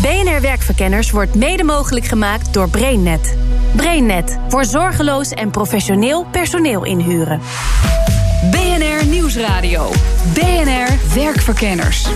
BNR Werkverkenners wordt mede mogelijk gemaakt door BrainNet. BrainNet voor zorgeloos en professioneel personeel inhuren. BNR Nieuwsradio. BNR Werkverkenners.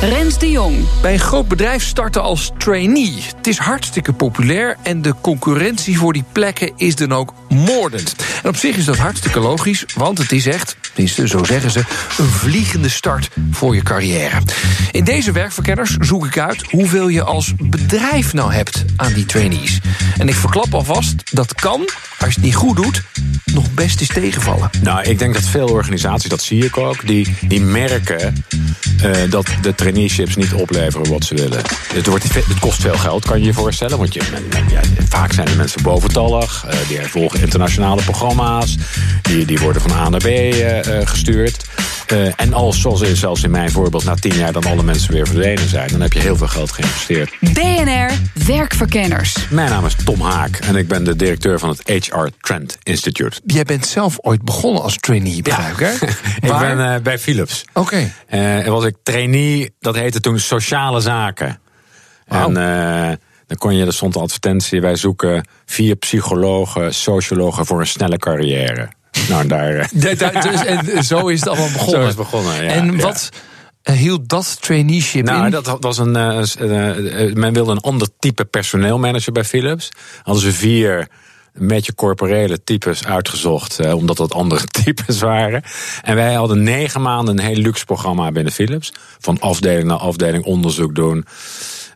Rens de Jong. Bij een groot bedrijf starten als trainee. Het is hartstikke populair en de concurrentie voor die plekken is dan ook moordend. En op zich is dat hartstikke logisch, want het is echt, tenminste zo zeggen ze, een vliegende start voor je carrière. In deze werkverkenners zoek ik uit hoeveel je als bedrijf nou hebt aan die trainees. En ik verklap alvast, dat kan, als je het niet goed doet, nog best eens tegenvallen. Nou, ik denk dat veel organisaties, dat zie ik ook, die, die merken uh, dat de traineeships niet opleveren wat ze willen. Het, wordt, het kost veel geld, kan je je voorstellen. Want je, ja, vaak zijn de mensen boventallig. Uh, die volgen internationale programma's. Die, die worden van A naar B uh, gestuurd. en als, zoals zelfs in mijn voorbeeld, na tien jaar dan alle mensen weer verdwenen zijn, dan heb je heel veel geld geïnvesteerd. BNR Werkverkenners. Mijn naam is Tom Haak en ik ben de directeur van het HR Trend Institute. Jij bent zelf ooit begonnen als trainee, begrijp ik, hè? ik ben bij Philips. Oké. Okay. was ik trainee, dat heette toen sociale zaken. Wow. En dan kon je, er stond een advertentie, wij zoeken vier psychologen, sociologen voor een snelle carrière. Nou, daar. dus, en zo is het allemaal begonnen. Zo is begonnen, ja. En wat ja. hield dat traineeship nou, in? dat was een. Uh, uh, men wilde een ander type personeelmanager bij Philips. Hadden ze vier een beetje corporele types uitgezocht, eh, omdat dat andere types waren. En wij hadden negen maanden een heel luxe programma binnen Philips. Van afdeling naar afdeling onderzoek doen.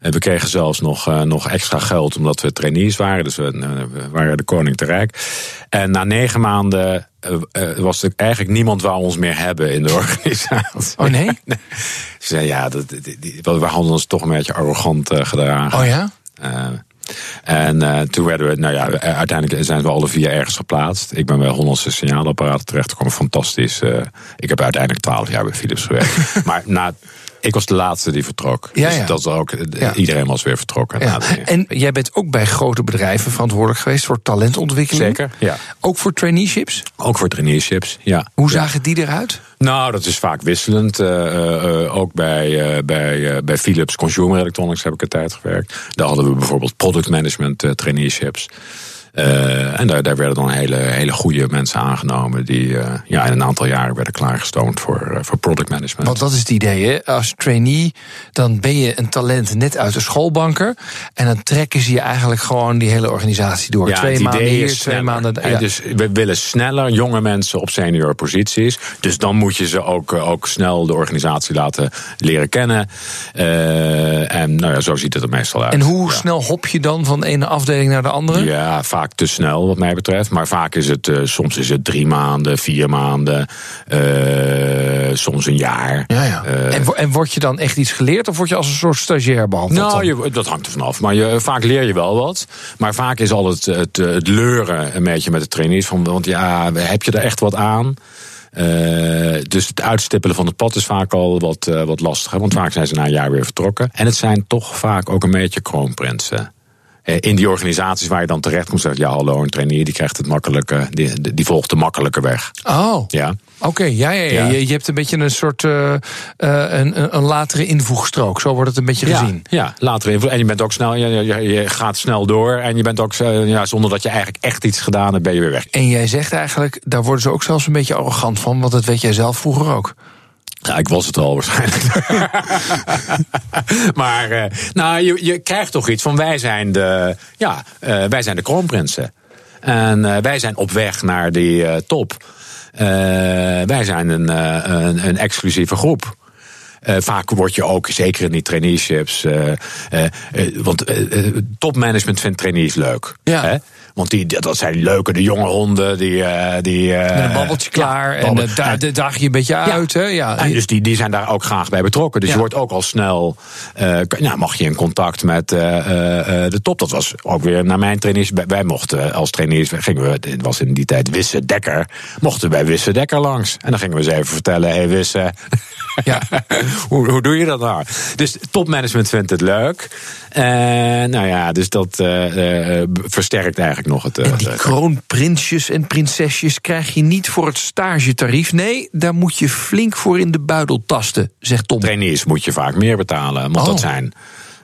En we kregen zelfs nog, uh, nog extra geld omdat we trainees waren. Dus we, uh, we waren de koning te rijk. En na negen maanden uh, was er eigenlijk niemand wou ons meer hebben in de organisatie. Oh nee? Ze zeiden ja, dat, die, die, we hadden ons toch een beetje arrogant gedragen. Oh ja? En uh, toen werden we, nou ja, uiteindelijk zijn we alle vier ergens geplaatst. Ik ben bij Hollandse signaalapparaten terechtgekomen, fantastisch. Uh, ik heb uiteindelijk twaalf jaar bij Philips gewerkt. maar na ik was de laatste die vertrok. Ja, dus ja. dat is ook, ja. iedereen was weer vertrokken. Ja. En jij bent ook bij grote bedrijven verantwoordelijk geweest voor talentontwikkeling. Zeker, ja. Ook voor traineeships? Ook voor traineeships, ja. Hoe zagen die eruit? Nou, dat is vaak wisselend. Uh, uh, ook bij, uh, bij, bij Philips Consumer Electronics heb ik een tijd gewerkt. Daar hadden we bijvoorbeeld product management traineeships. Uh, en daar, daar werden dan hele, hele goede mensen aangenomen die uh, ja, in een aantal jaren werden klaargestoomd voor, uh, voor product management. Want dat is het idee, hè? Als trainee, dan ben je een talent net uit de schoolbanker. En dan trekken ze je eigenlijk gewoon die hele organisatie door. Ja, twee maanden hier, twee sneller. maanden. Ja. Dus we willen sneller jonge mensen op senior posities. Dus dan moet je ze ook, ook snel de organisatie laten leren kennen. en nou ja, zo ziet het er meestal uit. En hoe ja. snel hop je dan van de ene afdeling naar de andere? Ja, vaak te snel wat mij betreft. Maar vaak is het, uh, soms is het drie maanden, vier maanden, uh, soms een jaar. Ja, ja. Uh, en, en word je dan echt iets geleerd of word je als een soort stagiair behandeld? Nou, je, dat hangt er vanaf. Maar je, vaak leer je wel wat. Maar vaak is al het, het, het leuren een beetje met de trainees. Van, want ja, heb je er echt wat aan? Uh, dus het uitstippelen van het pad is vaak al wat, uh, wat lastiger. Want vaak zijn ze na een jaar weer vertrokken. En het zijn toch vaak ook een beetje kroonprinsen in die organisaties waar je dan terecht komt, zeggen ja, hallo, een trainee die krijgt het makkelijke, die, die volgt de makkelijke weg. Oh, ja. Oké, okay, ja, ja, ja, Je, je, hebt een beetje een soort uh, uh, een, een latere invoegstrook. Zo wordt het een beetje ja, gezien. Ja, latere invoeg. En je bent ook snel, je, je, je gaat snel door. En je bent ook, uh, ja, zonder dat je eigenlijk echt iets gedaan hebt, ben je weer weg. En jij zegt eigenlijk, daar worden ze ook zelfs een beetje arrogant van, want dat weet jij zelf vroeger ook. Ja, ik was het al waarschijnlijk. maar uh, nou, je, je krijgt toch iets van wij zijn de, ja, uh, wij zijn de kroonprinsen. En uh, wij zijn op weg naar die top. wij zijn een, een, een exclusieve groep. Eh, vaak word je ook, zeker in die traineeships. eh, eh, want topmanagement vindt trainees leuk. Ja. Hè? Want die, dat zijn leuke, de jonge honden. Die, die, Met een babbeltje klaar. en babbel- daar daag je een beetje uit. Hè? Ja. en dus die, die zijn daar ook graag bij betrokken. Dus Ja. je wordt ook al snel. kan- nou, mag je in contact met de top. Dat was ook weer naar mijn trainees. Wij- Wij mochten als trainees. Gingen we, het was in die tijd Wisse Dekker. Mochten wij Wisse Dekker langs. En dan gingen we ze even vertellen: hé hey, Wisse. Ja. hoe, hoe doe je dat nou? Dus topmanagement vindt het leuk. En nou ja, dus dat eh, eh, versterkt eigenlijk nog het. eh, En die kroonprinsjes en prinsesjes krijg je niet voor het stagetarief. Nee, daar moet je flink voor in de buidel tasten, zegt Tom. trainees moet je vaak meer betalen. Want Oh. dat zijn.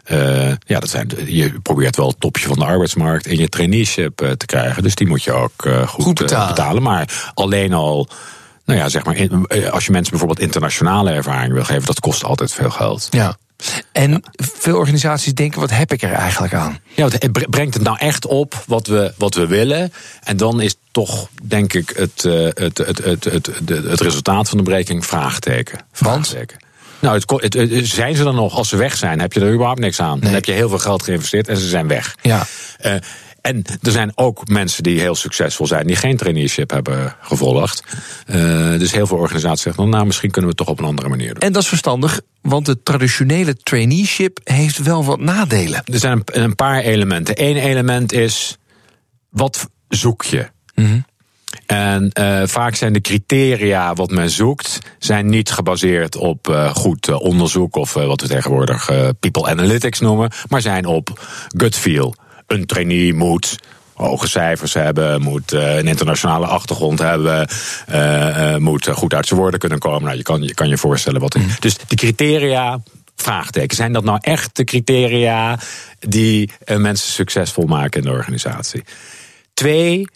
eh, ja, dat zijn, je probeert wel het topje van de arbeidsmarkt in je traineeship eh, te krijgen. Dus die moet je ook eh, goed, Goed eh, betalen. betalen. Maar alleen al, nou ja, zeg maar, in- eh, als je mensen bijvoorbeeld internationale ervaring wil geven, dat kost altijd veel geld. Ja. En veel organisaties denken, wat heb ik er eigenlijk aan? Ja, het- het bre- brengt het nou echt op wat we, wat we willen? En dan is toch, denk ik, het, eh, het, het, het, het, het, het resultaat van de breking vraagteken. vraagteken. Nou, het, ko- het, het- zijn ze dan nog? Als ze weg zijn, heb je er überhaupt niks aan. Dan heb je heel veel geld geïnvesteerd en ze zijn weg. Ja. Eh, en er zijn ook mensen die heel succesvol zijn, die geen traineeship hebben gevolgd. Eh, dus heel veel organisaties zeggen dan, nou, misschien kunnen we het toch op een andere manier doen. En dat is verstandig, want het traditionele traineeship heeft wel wat nadelen. Er zijn een, paar elementen. Eén element is, wat zoek je? En eh, vaak zijn de criteria wat men zoekt, zijn niet gebaseerd op eh, goed onderzoek of wat we tegenwoordig people analytics noemen, maar zijn op gut feel. Een trainee moet hoge cijfers hebben, moet eh, een internationale achtergrond hebben, eh, eh, moet goed uit zijn woorden kunnen komen. Nou, je kan je, kan je voorstellen wat. Dus de criteria. Vraagteken. Zijn dat nou echt de criteria die mensen succesvol maken in de organisatie? Twee,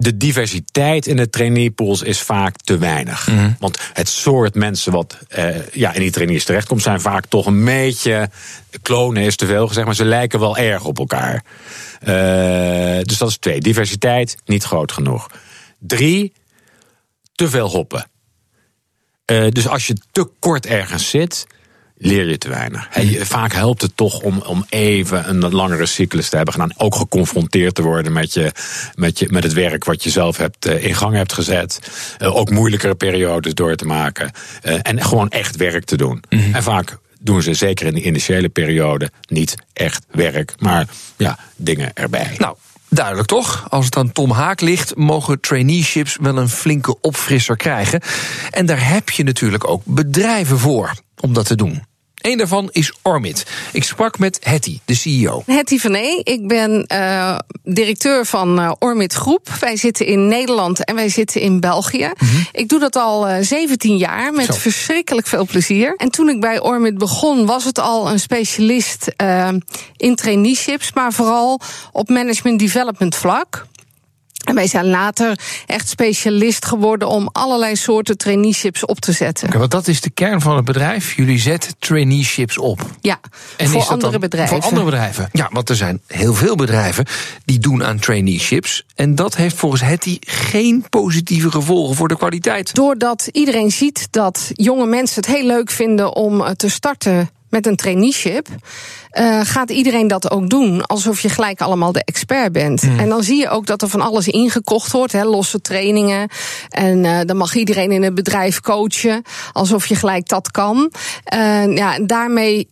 de diversiteit in de traineepools is vaak te weinig. Want het soort mensen wat eh, ja, in die trainees terechtkomt, zijn vaak toch een beetje. Klonen is te veel gezegd, maar ze lijken wel erg op elkaar. Eh, dus dat is twee. Diversiteit niet groot genoeg. Drie, te veel hoppen. Eh, dus als je te kort ergens zit, leer je te weinig. He, vaak helpt het toch om, om even een langere cyclus te hebben gedaan. Ook geconfronteerd te worden met, je, met, je, met het werk wat je zelf hebt, eh, in gang hebt gezet. Eh, ook moeilijkere periodes door te maken. Eh, en gewoon echt werk te doen. En vaak doen ze zeker in de initiële periode niet echt werk. Maar ja, dingen erbij. Nou, duidelijk toch? Als het aan Tom Haak ligt, mogen traineeships wel een flinke opfrisser krijgen. En daar heb je natuurlijk ook bedrijven voor om dat te doen. Eén daarvan is Ormit. Ik sprak met Hetty, de CEO. Hetty van E. Ik ben eh, directeur van eh, Ormit Groep. Wij zitten in Nederland en wij zitten in België. Ik doe dat al eh, 17 jaar met Zo. verschrikkelijk veel plezier. En toen ik bij Ormit begon, was het al een specialist in traineeships, maar vooral op management development vlak. En wij zijn later echt specialist geworden om allerlei soorten traineeships op te zetten. Want dat is de kern van het bedrijf. Jullie zetten traineeships op. Ja, En voor andere bedrijven. Voor andere bedrijven. Ja, want er zijn heel veel bedrijven die doen aan traineeships. En dat heeft volgens Hetty geen positieve gevolgen voor de kwaliteit. Doordat iedereen ziet dat jonge mensen het heel leuk vinden om te starten met een traineeship, eh, gaat iedereen dat ook doen. Alsof je gelijk allemaal de expert bent. En dan zie je ook dat er van alles ingekocht wordt, hè, losse trainingen. En eh, dan mag iedereen in het bedrijf coachen, alsof je gelijk dat kan. Eh, ja, en daarmee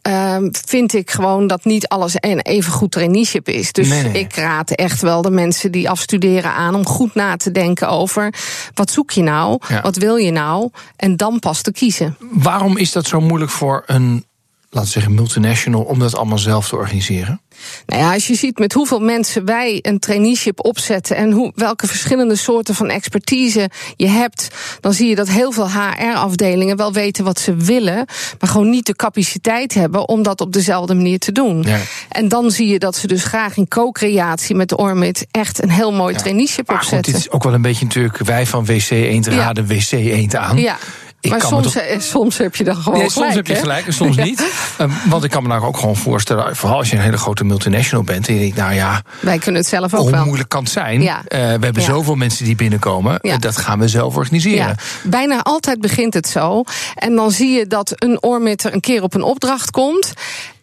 vind ik gewoon dat niet alles een even goed traineeship is. Dus nee. ik raad echt wel de mensen die afstuderen aan om goed na te denken over wat zoek je nou, Ja. wat wil je nou, en dan pas te kiezen. Waarom is dat zo moeilijk voor een, laten we zeggen, multinational om dat allemaal zelf te organiseren? Nou ja, als je ziet met hoeveel mensen wij een traineeship opzetten en hoe, welke verschillende soorten van expertise je hebt, dan zie je dat heel veel HR-afdelingen wel weten wat ze willen, maar gewoon niet de capaciteit hebben om dat op dezelfde manier te doen. Ja. En dan zie je dat ze dus graag in co-creatie met de Ormit echt een heel mooi traineeship Maar goed, opzetten. dit is ook wel een beetje natuurlijk wij van WC 1 te Ja. raden WC 1 aan. Ja. Ik maar kan soms, toch- soms heb je dan gewoon Nee, soms gelijk, heb je gelijk en soms niet. Ehm, want ik kan me nou ook gewoon voorstellen, vooral als je een hele grote multinational bent, en je denkt, nou ja, Wij kunnen het zelf ook hoe wel. moeilijk kan het zijn? Ja. Eh, we hebben Ja. zoveel mensen die binnenkomen, Ja. eh, dat gaan we zelf organiseren. Bijna altijd begint het zo. En dan zie je dat een oormitter een keer op een opdracht komt.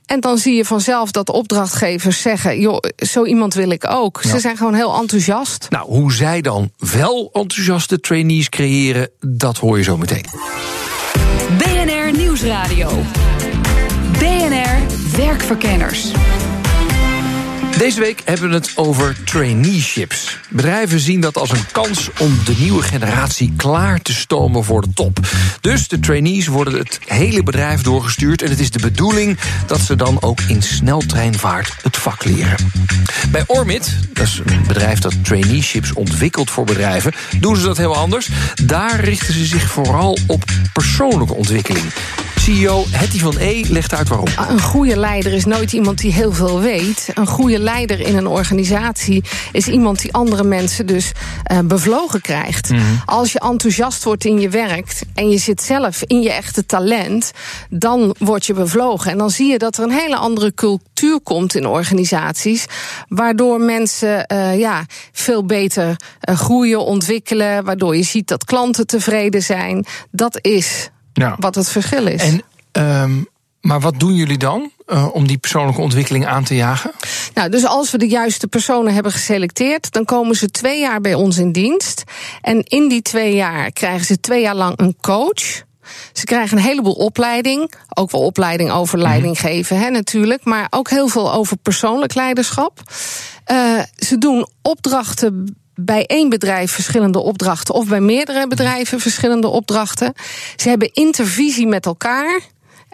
En dan zie je vanzelf dat opdrachtgevers zeggen: joh, zo iemand wil ik ook. Ja. Ze zijn gewoon heel enthousiast. Nou, hoe zij dan wel enthousiaste trainees creëren, dat hoor je zo meteen. BNR Nieuwsradio. BNR Werkverkenners. Deze week hebben we het over traineeships. Bedrijven zien dat als een kans om de nieuwe generatie klaar te stomen voor de top. Dus de trainees worden het hele bedrijf doorgestuurd. En het is de bedoeling dat ze dan ook in sneltreinvaart het vak leren. Bij Ormit, dat is een bedrijf dat traineeships ontwikkelt voor bedrijven, doen ze dat heel anders. Daar richten ze zich vooral op persoonlijke ontwikkeling. CEO Hetty van E legt uit waarom. Een goede leider is nooit iemand die heel veel weet. Een goede leider in een organisatie is iemand die andere mensen dus eh, bevlogen krijgt. Als je enthousiast wordt in je werk en je zit zelf in je echte talent, dan word je bevlogen. En dan zie je dat er een hele andere cultuur komt in organisaties, waardoor mensen eh, ja, veel beter eh, groeien, ontwikkelen, waardoor je ziet dat klanten tevreden zijn. Dat is Ja. wat het verschil is. En, ehm, maar wat doen jullie dan eh, om die persoonlijke ontwikkeling aan te jagen? Nou, dus als we de juiste personen hebben geselecteerd, dan komen ze twee jaar bij ons in dienst. En in die twee jaar krijgen ze twee jaar lang een coach. Ze krijgen een heleboel opleiding. Ook wel opleiding over leiding geven, hè, natuurlijk. Maar ook heel veel over persoonlijk leiderschap. Eh, ze doen opdrachten bij één bedrijf verschillende opdrachten. Of bij meerdere bedrijven verschillende opdrachten. Ze hebben intervisie met elkaar.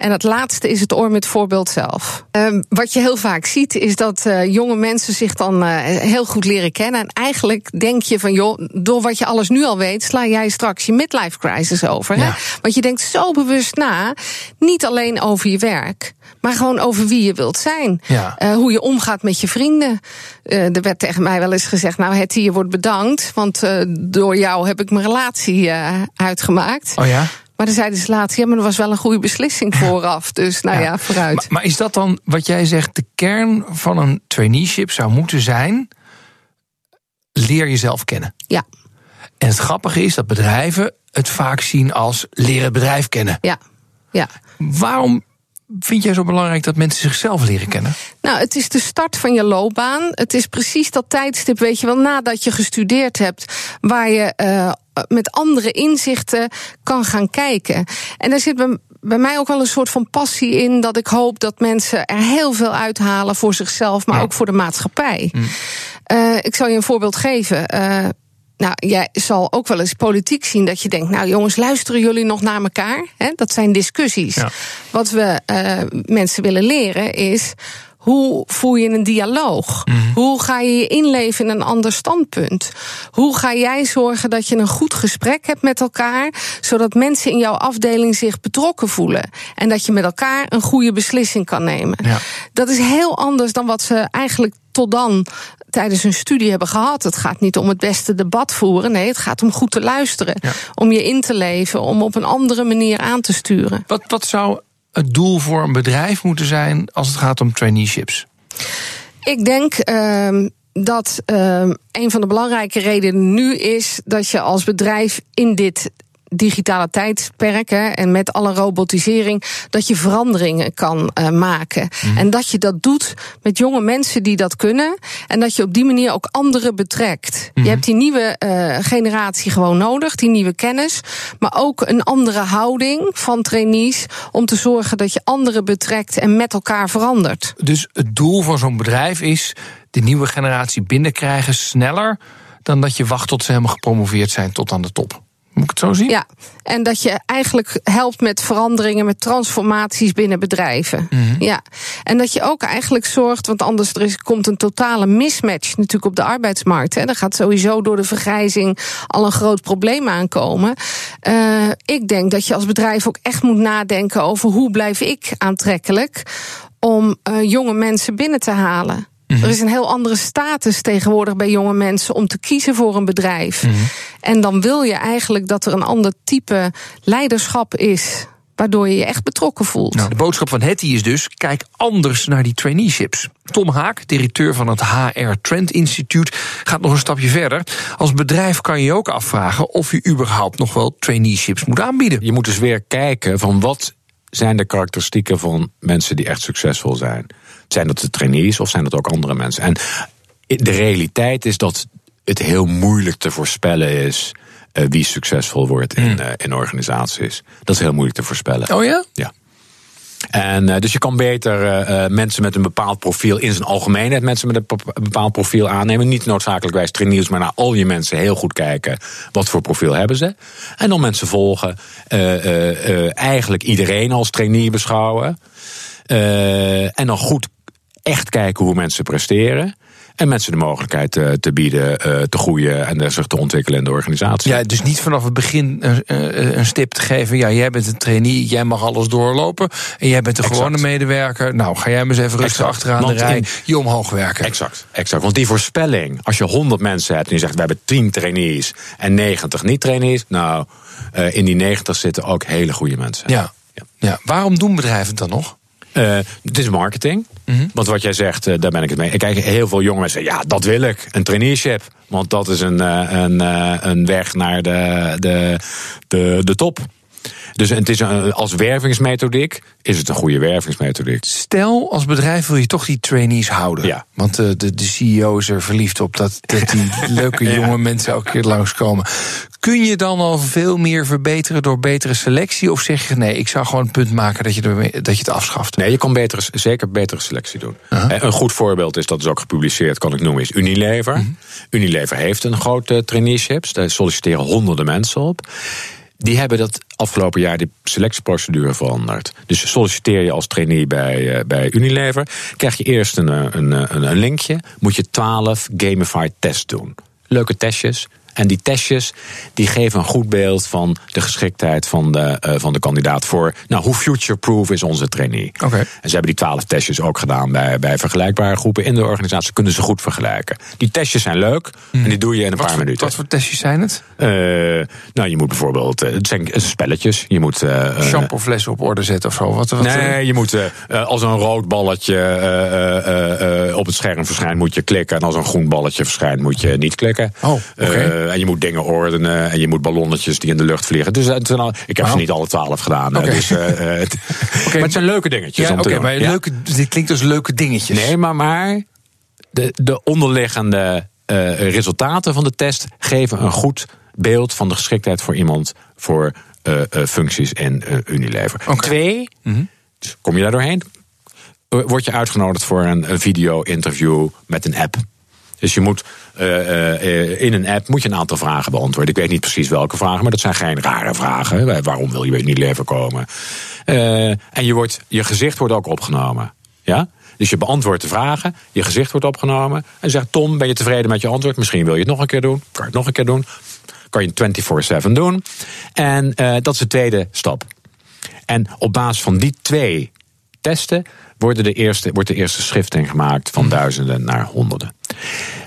En het laatste is het oor met voorbeeld zelf. Ehm, wat je heel vaak ziet, is dat eh, jonge mensen zich dan eh, heel goed leren kennen. En eigenlijk denk je van, joh, door wat je alles nu al weet, sla jij straks je midlife crisis over. Hè? Want je denkt zo bewust na, niet alleen over je werk, maar gewoon over wie je wilt zijn. Ja. Eh, hoe je omgaat met je vrienden. Er werd tegen mij wel eens gezegd, nou Hetty, je wordt bedankt, want door jou heb ik mijn relatie uitgemaakt. Oh ja? Maar dan zeiden ze ja, maar dat was wel een goede beslissing vooraf. Dus nou ja, vooruit. Maar, maar is dat dan wat jij zegt, de kern van een traineeship zou moeten zijn? Leer jezelf kennen. Ja, En het grappige is dat bedrijven het vaak zien als leren het bedrijf kennen. ja, ja. Waarom vind jij zo belangrijk dat mensen zichzelf leren kennen? Nou, het is de start van je loopbaan. Het is precies dat tijdstip, weet je wel, nadat je gestudeerd hebt, waar je eh, met andere inzichten kan gaan kijken. En daar zit bij, bij mij ook wel een soort van passie in, dat ik hoop dat mensen er heel veel uithalen voor zichzelf, maar Ja. ook voor de maatschappij. Eh, ik zal je een voorbeeld geven. Eh, nou, jij zal ook wel eens politiek zien dat je denkt, nou jongens, luisteren jullie nog naar elkaar? Dat zijn discussies. Ja. Wat we eh, mensen willen leren is. Hoe voer je een dialoog? Hoe ga je je inleven in een ander standpunt? Hoe ga jij zorgen dat je een goed gesprek hebt met elkaar, zodat mensen in jouw afdeling zich betrokken voelen en dat je met elkaar een goede beslissing kan nemen? Ja. Dat is heel anders dan wat ze eigenlijk tot dan tijdens hun studie hebben gehad. Het gaat niet om het beste debat voeren. Nee, het gaat om goed te luisteren. Ja. Om je in te leven. Om op een andere manier aan te sturen. Wat, wat zou het doel voor een bedrijf moeten zijn als het gaat om traineeships? Ik denk ehm, dat ehm, een van de belangrijke redenen nu is dat je als bedrijf in dit digitale tijdperk hè, en met alle robotisering, dat je veranderingen kan eh, maken. En dat je dat doet met jonge mensen die dat kunnen. En dat je op die manier ook anderen betrekt. Je hebt die nieuwe eh, generatie gewoon nodig, die nieuwe kennis. Maar ook een andere houding van trainees om te zorgen dat je anderen betrekt en met elkaar verandert. Dus het doel van zo'n bedrijf is de nieuwe generatie binnenkrijgen sneller dan dat je wacht tot ze helemaal gepromoveerd zijn tot aan de top. Moet ik het zo zien? Ja, en dat je eigenlijk helpt met veranderingen, met transformaties binnen bedrijven. Ja, en dat je ook eigenlijk zorgt, want anders er is, komt een totale mismatch natuurlijk op de arbeidsmarkt. Hè. Er gaat sowieso door de vergrijzing al een groot probleem aankomen. Eh, ik denk dat je als bedrijf ook echt moet nadenken over hoe blijf ik aantrekkelijk om eh, jonge mensen binnen te halen. Er is een heel andere status tegenwoordig bij jonge mensen om te kiezen voor een bedrijf. En dan wil je eigenlijk dat er een ander type leiderschap is waardoor je je echt betrokken voelt. Nou, de boodschap van Hetty is dus: kijk anders naar die traineeships. Tom Haak, directeur van het HR Trend Instituut, gaat nog een stapje verder. Als bedrijf kan je je ook afvragen of je überhaupt nog wel traineeships moet aanbieden. Je moet dus weer kijken van wat zijn de karakteristieken van mensen die echt succesvol zijn. Zijn dat de trainees of zijn dat ook andere mensen? En de realiteit is dat het heel moeilijk te voorspellen is uh, wie succesvol wordt in, uh, in organisaties. Dat is heel moeilijk te voorspellen. Oh ja? Ja. En uh, dus je kan beter uh, mensen met een bepaald profiel in zijn algemeenheid mensen met een bepaald profiel aannemen. Niet noodzakelijkwijs trainees, maar naar al je mensen heel goed kijken wat voor profiel hebben ze. En dan mensen volgen. Uh, eigenlijk iedereen als trainee beschouwen. en dan goed echt kijken hoe mensen presteren. En mensen de mogelijkheid te, te bieden uh, te groeien en zich te ontwikkelen in de organisatie. Ja, dus niet vanaf het begin een, een stip te geven. Ja, jij bent een trainee, jij mag alles doorlopen. En jij bent exact. gewone medewerker. Nou, ga jij maar eens even rustig exact. achteraan Want de rij. In, je omhoog werken. Exact, exact. Want die voorspelling, als je 100 mensen hebt en je zegt we hebben 10 trainees en 90 niet-trainees. Nou, in die 90 zitten ook hele goede mensen. Ja. ja. ja. Waarom doen bedrijven het dan nog? Uh, het is marketing. Mm-hmm. Want wat jij zegt, uh, daar ben ik het mee. Ik kijk heel veel jonge mensen ja, dat wil ik. Een traineeship. Want dat is een, uh, een, een weg naar de, de, de, de top. Dus het is een, als wervingsmethodiek is het een goede wervingsmethodiek. Stel, als bedrijf wil je toch die trainees houden. Ja. Want de, de, de CEO is er verliefd op dat, dat die leuke ja. jonge mensen elke keer langskomen. Kun je dan al veel meer verbeteren door betere selectie? Of zeg je nee, ik zou gewoon een punt maken dat je, er, dat je het afschaft? Nee, je kan betere, zeker betere selectie doen. Uh-huh. Een goed voorbeeld is, dat is ook gepubliceerd, kan ik noemen, is Unilever. Uh-huh. Unilever heeft een grote traineeships. Daar solliciteren honderden mensen op die hebben dat afgelopen jaar de selectieprocedure veranderd. Dus solliciteer je als trainee bij, uh, bij Unilever, krijg je eerst een, een, een, een linkje, moet je 12 gamified tests doen. Leuke testjes, en die testjes die geven een goed beeld van de geschiktheid van de, uh, van de kandidaat voor. Nou, hoe future-proof is onze trainee? Okay. En ze hebben die twaalf testjes ook gedaan bij, bij vergelijkbare groepen in de organisatie. Kunnen ze goed vergelijken. Die testjes zijn leuk mm. en die doe je in een wat paar voor, minuten. Wat voor testjes zijn het? Uh, nou, je moet bijvoorbeeld. Uh, het zijn spelletjes. Je moet. Uh, Shampooflessen op orde zetten of zo. Wat, wat nee, je moet als een rood balletje op het scherm verschijnt, moet je klikken. En als een groen balletje verschijnt, moet je niet klikken. Oh, okay. En je moet dingen ordenen en je moet ballonnetjes die in de lucht vliegen. Dus het zijn al, ik heb wow. ze niet alle twaalf gedaan. Okay. Dus, uh, okay. Maar het zijn leuke dingetjes. Ja, okay, doen. maar leuke, dit klinkt als leuke dingetjes. Nee, maar, maar de, de onderliggende uh, resultaten van de test geven een goed beeld van de geschiktheid voor iemand voor uh, uh, functies in Unilever. Mm Twee, -hmm. dus kom je daar doorheen? Word je uitgenodigd voor een, een video-interview met een app. Dus je moet uh, uh, in een app moet je een aantal vragen beantwoorden. Ik weet niet precies welke vragen, maar dat zijn geen rare vragen. Waarom wil je niet leven komen? Uh, en je, wordt, je gezicht wordt ook opgenomen. Ja? Dus je beantwoordt de vragen, je gezicht wordt opgenomen. En zegt: Tom, ben je tevreden met je antwoord? Misschien wil je het nog een keer doen. Kan je het nog een keer doen? Kan je 24-7 doen? En dat is de tweede stap. En op basis van die twee testen worden de eerste, wordt de eerste schifting gemaakt van duizenden naar honderden.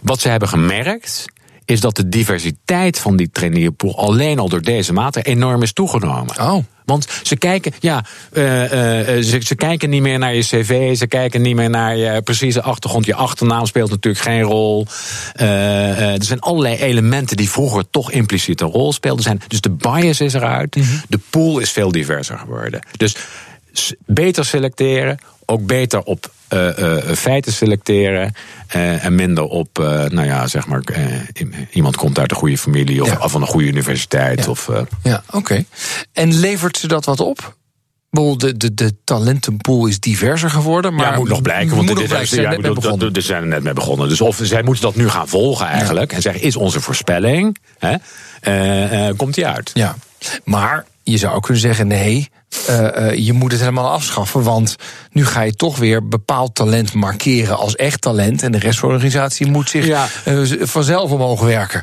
Wat ze hebben gemerkt, is dat de diversiteit van die traineepool alleen al door deze maatregel enorm is toegenomen. Oh. Want ze kijken, ja, uh, uh, ze, ze, kijken niet meer naar je cv, ze kijken niet meer naar je precieze achtergrond. Je achternaam speelt natuurlijk geen rol. Uh, er zijn allerlei elementen die vroeger toch impliciet een rol speelden. Zijn. Dus de bias is eruit, mm-hmm. de pool is veel diverser geworden. Dus beter selecteren, ook beter op uh, uh, feiten selecteren uh, en minder op, nou ja, zeg maar, iemand komt uit een goede familie of ja. van een goede universiteit. Ja, of, ja oké. Okay. En levert ze dat wat op? De, de, de talentenpool is diverser geworden. Maar ja, moet nog blijken. Want moet dit nog blijken, ja, bedoel, dat, dat, zijn er net mee begonnen. Dus of zij moeten dat nu gaan volgen eigenlijk. Ja. En zeggen, is onze voorspelling, hè, komt die uit? Ja, maar je zou ook kunnen zeggen, nee, uh, uh, je moet het helemaal afschaffen. Want nu ga je toch weer bepaald talent markeren als echt talent. En de rest van de organisatie moet zich ja. uh, vanzelf omhoog werken.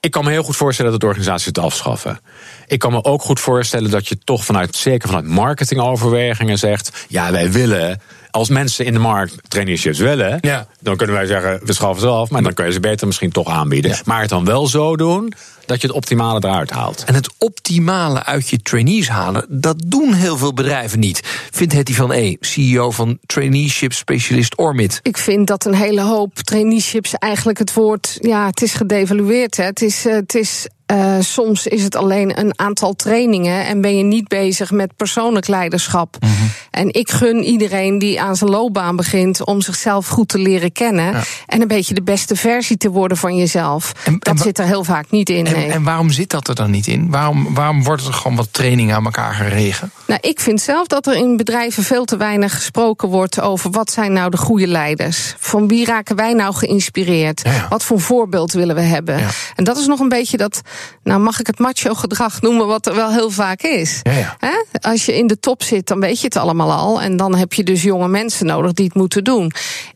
Ik kan me heel goed voorstellen dat organisaties het afschaffen. Ik kan me ook goed voorstellen dat je toch vanuit, zeker vanuit marketingoverwegingen zegt: ja, wij willen als mensen in de markt traineeships willen, Ja. dan kunnen wij zeggen, we schaffen ze af, maar dan kun je ze beter misschien toch aanbieden. Ja. Maar het dan wel zo doen dat je het optimale eruit haalt. En het optimale uit je trainees halen, dat doen heel veel bedrijven niet. Vindt Hetty van E, CEO van traineeship specialist Ormit. Ik vind dat een hele hoop traineeships eigenlijk het woord, ja, het is gedevalueerd. Hè. Het is, eh, het is eh, soms is het alleen een aantal trainingen en ben je niet bezig met persoonlijk leiderschap. Mhm. En ik gun iedereen die aan zijn loopbaan begint om zichzelf goed te leren kennen en een beetje de beste versie te worden van jezelf. En- dat zit er heel vaak niet in. En, nee. en waarom zit dat er dan niet in? Waarom, waarom wordt er gewoon wat training aan elkaar geregen? Nou, ik vind zelf dat er in bedrijven veel te weinig gesproken wordt over wat zijn nou de goede leiders. Van wie raken wij nou geïnspireerd? Ja, ja. Wat voor voorbeeld willen we hebben? En dat is nog een beetje dat, nou mag ik het macho gedrag noemen, wat er wel heel vaak is. Ja, ja. Hè? Als je in de top zit, dan weet je het allemaal al. En dan heb je dus jonge mensen nodig die het moeten doen.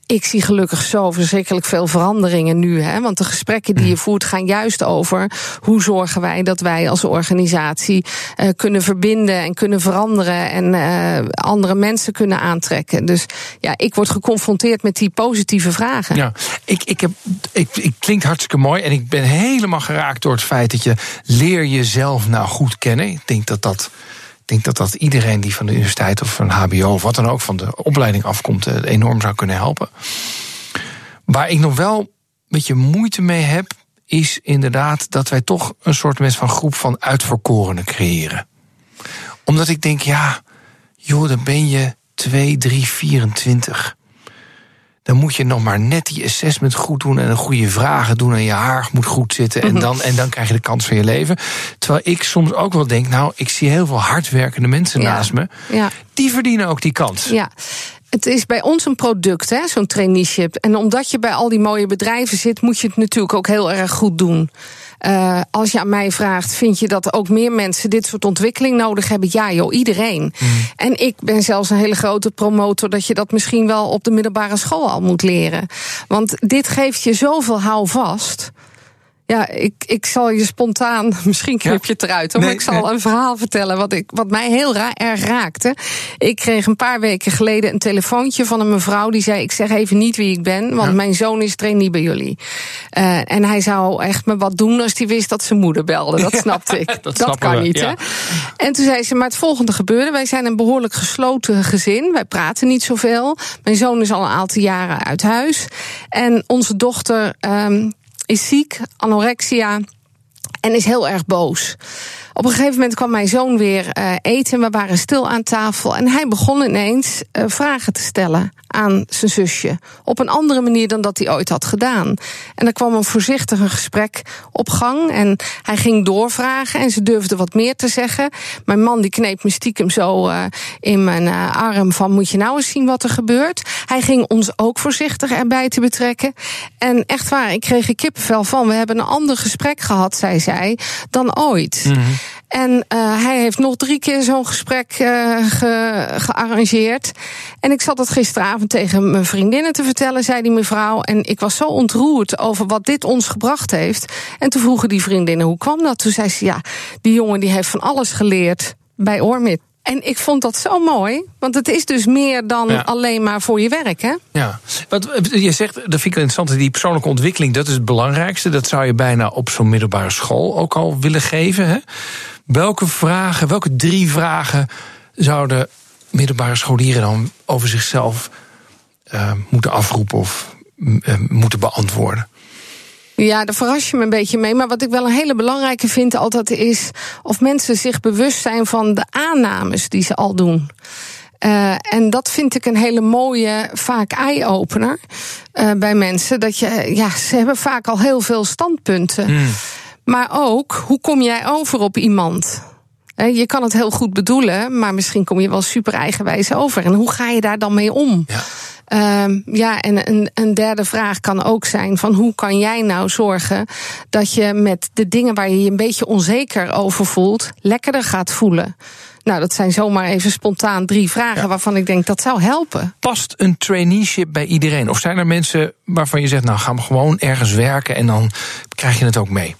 Ik zie gelukkig zo verschrikkelijk veel veranderingen nu. Hè? Want de gesprekken die je voert gaan juist over hoe zorgen wij dat wij als organisatie eh, kunnen verbinden en kunnen veranderen en eh, andere mensen kunnen aantrekken. Dus ja, ik word geconfronteerd met die positieve vragen. Ja, ik, ik heb, ik, ik klinkt hartstikke mooi en ik ben helemaal geraakt door het feit dat je leer jezelf nou goed kennen. Ik denk dat dat, denk dat, dat iedereen die van de universiteit of van HBO of wat dan ook van de opleiding afkomt, eh, enorm zou kunnen helpen. Waar ik nog wel een beetje moeite mee heb, is inderdaad dat wij toch een soort van groep van uitverkorenen creëren. Omdat ik denk, ja, joh, dan ben je 2, 3, 24 dan moet je nog maar net die assessment goed doen en een goede vragen doen en je haar moet goed zitten en dan, en dan krijg je de kans van je leven. Terwijl ik soms ook wel denk, nou, ik zie heel veel hardwerkende mensen Ja. naast me. Ja. Die verdienen ook die kans. Ja. Het is bij ons een product, hè, zo'n traineeship. En omdat je bij al die mooie bedrijven zit, moet je het natuurlijk ook heel erg goed doen. Eh, als je aan mij vraagt, vind je dat ook meer mensen dit soort ontwikkeling nodig hebben? Ja, joh, iedereen. En ik ben zelfs een hele grote promotor dat je dat misschien wel op de middelbare school al moet leren. Want dit geeft je zoveel houvast. Ja, ik, ik zal je spontaan, misschien knip je het eruit, hoor, Nee, maar ik zal nee. een verhaal vertellen wat, ik, wat mij heel ra- erg raakte. Ik kreeg een paar weken geleden een telefoontje van een mevrouw die zei: Ik zeg even niet wie ik ben, want mijn zoon is trainee bij jullie. Eh, en hij zou echt me wat doen als hij wist dat zijn moeder belde. Dat snapte ik. Dat kan we, niet, ja. hè? En toen zei ze: Maar het volgende gebeurde. Wij zijn een behoorlijk gesloten gezin. Wij praten niet zoveel. Mijn zoon is al een aantal jaren uit huis. En onze dochter ehm, is ziek, anorexia. En is heel erg boos. Op een gegeven moment kwam mijn zoon weer eh, eten. We waren stil aan tafel. En hij begon ineens eh, vragen te stellen aan zijn zusje. Op een andere manier dan dat hij ooit had gedaan. En er kwam een voorzichtiger gesprek op gang. En hij ging doorvragen. En ze durfde wat meer te zeggen. Mijn man die kneep me stiekem zo eh, in mijn arm. Van moet je nou eens zien wat er gebeurt. Hij ging ons ook voorzichtig erbij te betrekken. En echt waar, ik kreeg er kippenvel van. We hebben een ander gesprek gehad, zei zij, dan ooit. En eh, hij heeft nog drie keer zo'n gesprek eh, ge- gearrangeerd. En ik zat het gisteravond tegen mijn vriendinnen te vertellen, zei die mevrouw. En ik was zo ontroerd over wat dit ons gebracht heeft. En toen vroegen die vriendinnen, hoe kwam dat? Toen zei ze, ja, die jongen die heeft van alles geleerd bij Ormit. En ik vond dat zo mooi, want het is dus meer dan Ja. alleen maar voor je werk, hè? Ja, wat je zegt, dat vind ik interessant, die persoonlijke ontwikkeling, dat is het belangrijkste. Dat zou je bijna op zo'n middelbare school ook al willen geven. Hè? Welke vragen, welke drie vragen zouden middelbare scholieren dan over zichzelf eh, moeten afroepen of eh, moeten beantwoorden? Ja, daar verras je me een beetje mee. Maar wat ik wel een hele belangrijke vind altijd is of mensen zich bewust zijn van de aannames die ze al doen. Eh, en dat vind ik een hele mooie, vaak eye-opener eh, bij mensen. Dat je, ja, ze hebben vaak al heel veel standpunten. Maar ook, hoe kom jij over op iemand? Eh, Je kan het heel goed bedoelen, maar misschien kom je wel super eigenwijs over. En hoe ga je daar dan mee om? Ja. Ehm, ja, en een, een derde vraag kan ook zijn: van hoe kan jij nou zorgen dat je met de dingen waar je je een beetje onzeker over voelt, lekkerder gaat voelen? Nou, dat zijn zomaar even spontaan drie vragen waarvan ik denk dat zou helpen. Past een traineeship bij iedereen? Of zijn er mensen waarvan je zegt, nou ga maar gewoon ergens werken en dan krijg je het ook mee?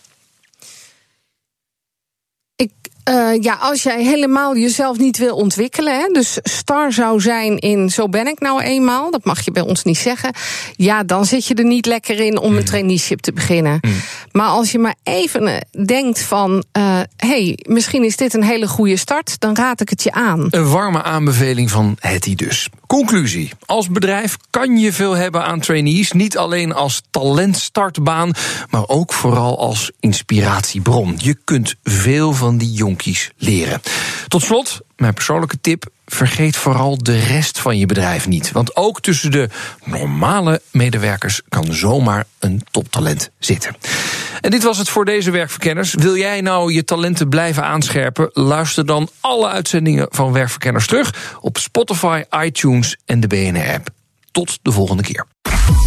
Ik, Uh, ja, als jij helemaal jezelf niet wil ontwikkelen, hè, dus star zou zijn in zo ben ik nou eenmaal, dat mag je bij ons niet zeggen, ja, dan zit je er niet lekker in om een mm. traineeship te beginnen. Mm. Maar als je maar even eh, denkt van, uh, hey, misschien is dit een hele goede start, dan raad ik het je aan. Een warme aanbeveling van Hetty dus. Conclusie: als bedrijf kan je veel hebben aan trainees, niet alleen als talentstartbaan, maar ook vooral als inspiratiebron. Je kunt veel van die jongens leren. Tot slot, mijn persoonlijke tip: vergeet vooral de rest van je bedrijf niet. Want ook tussen de normale medewerkers kan zomaar een toptalent zitten. En dit was het voor deze werkverkenners. Wil jij nou je talenten blijven aanscherpen? Luister dan alle uitzendingen van Werkverkenners terug op Spotify, iTunes en de BNR-app. Tot de volgende keer.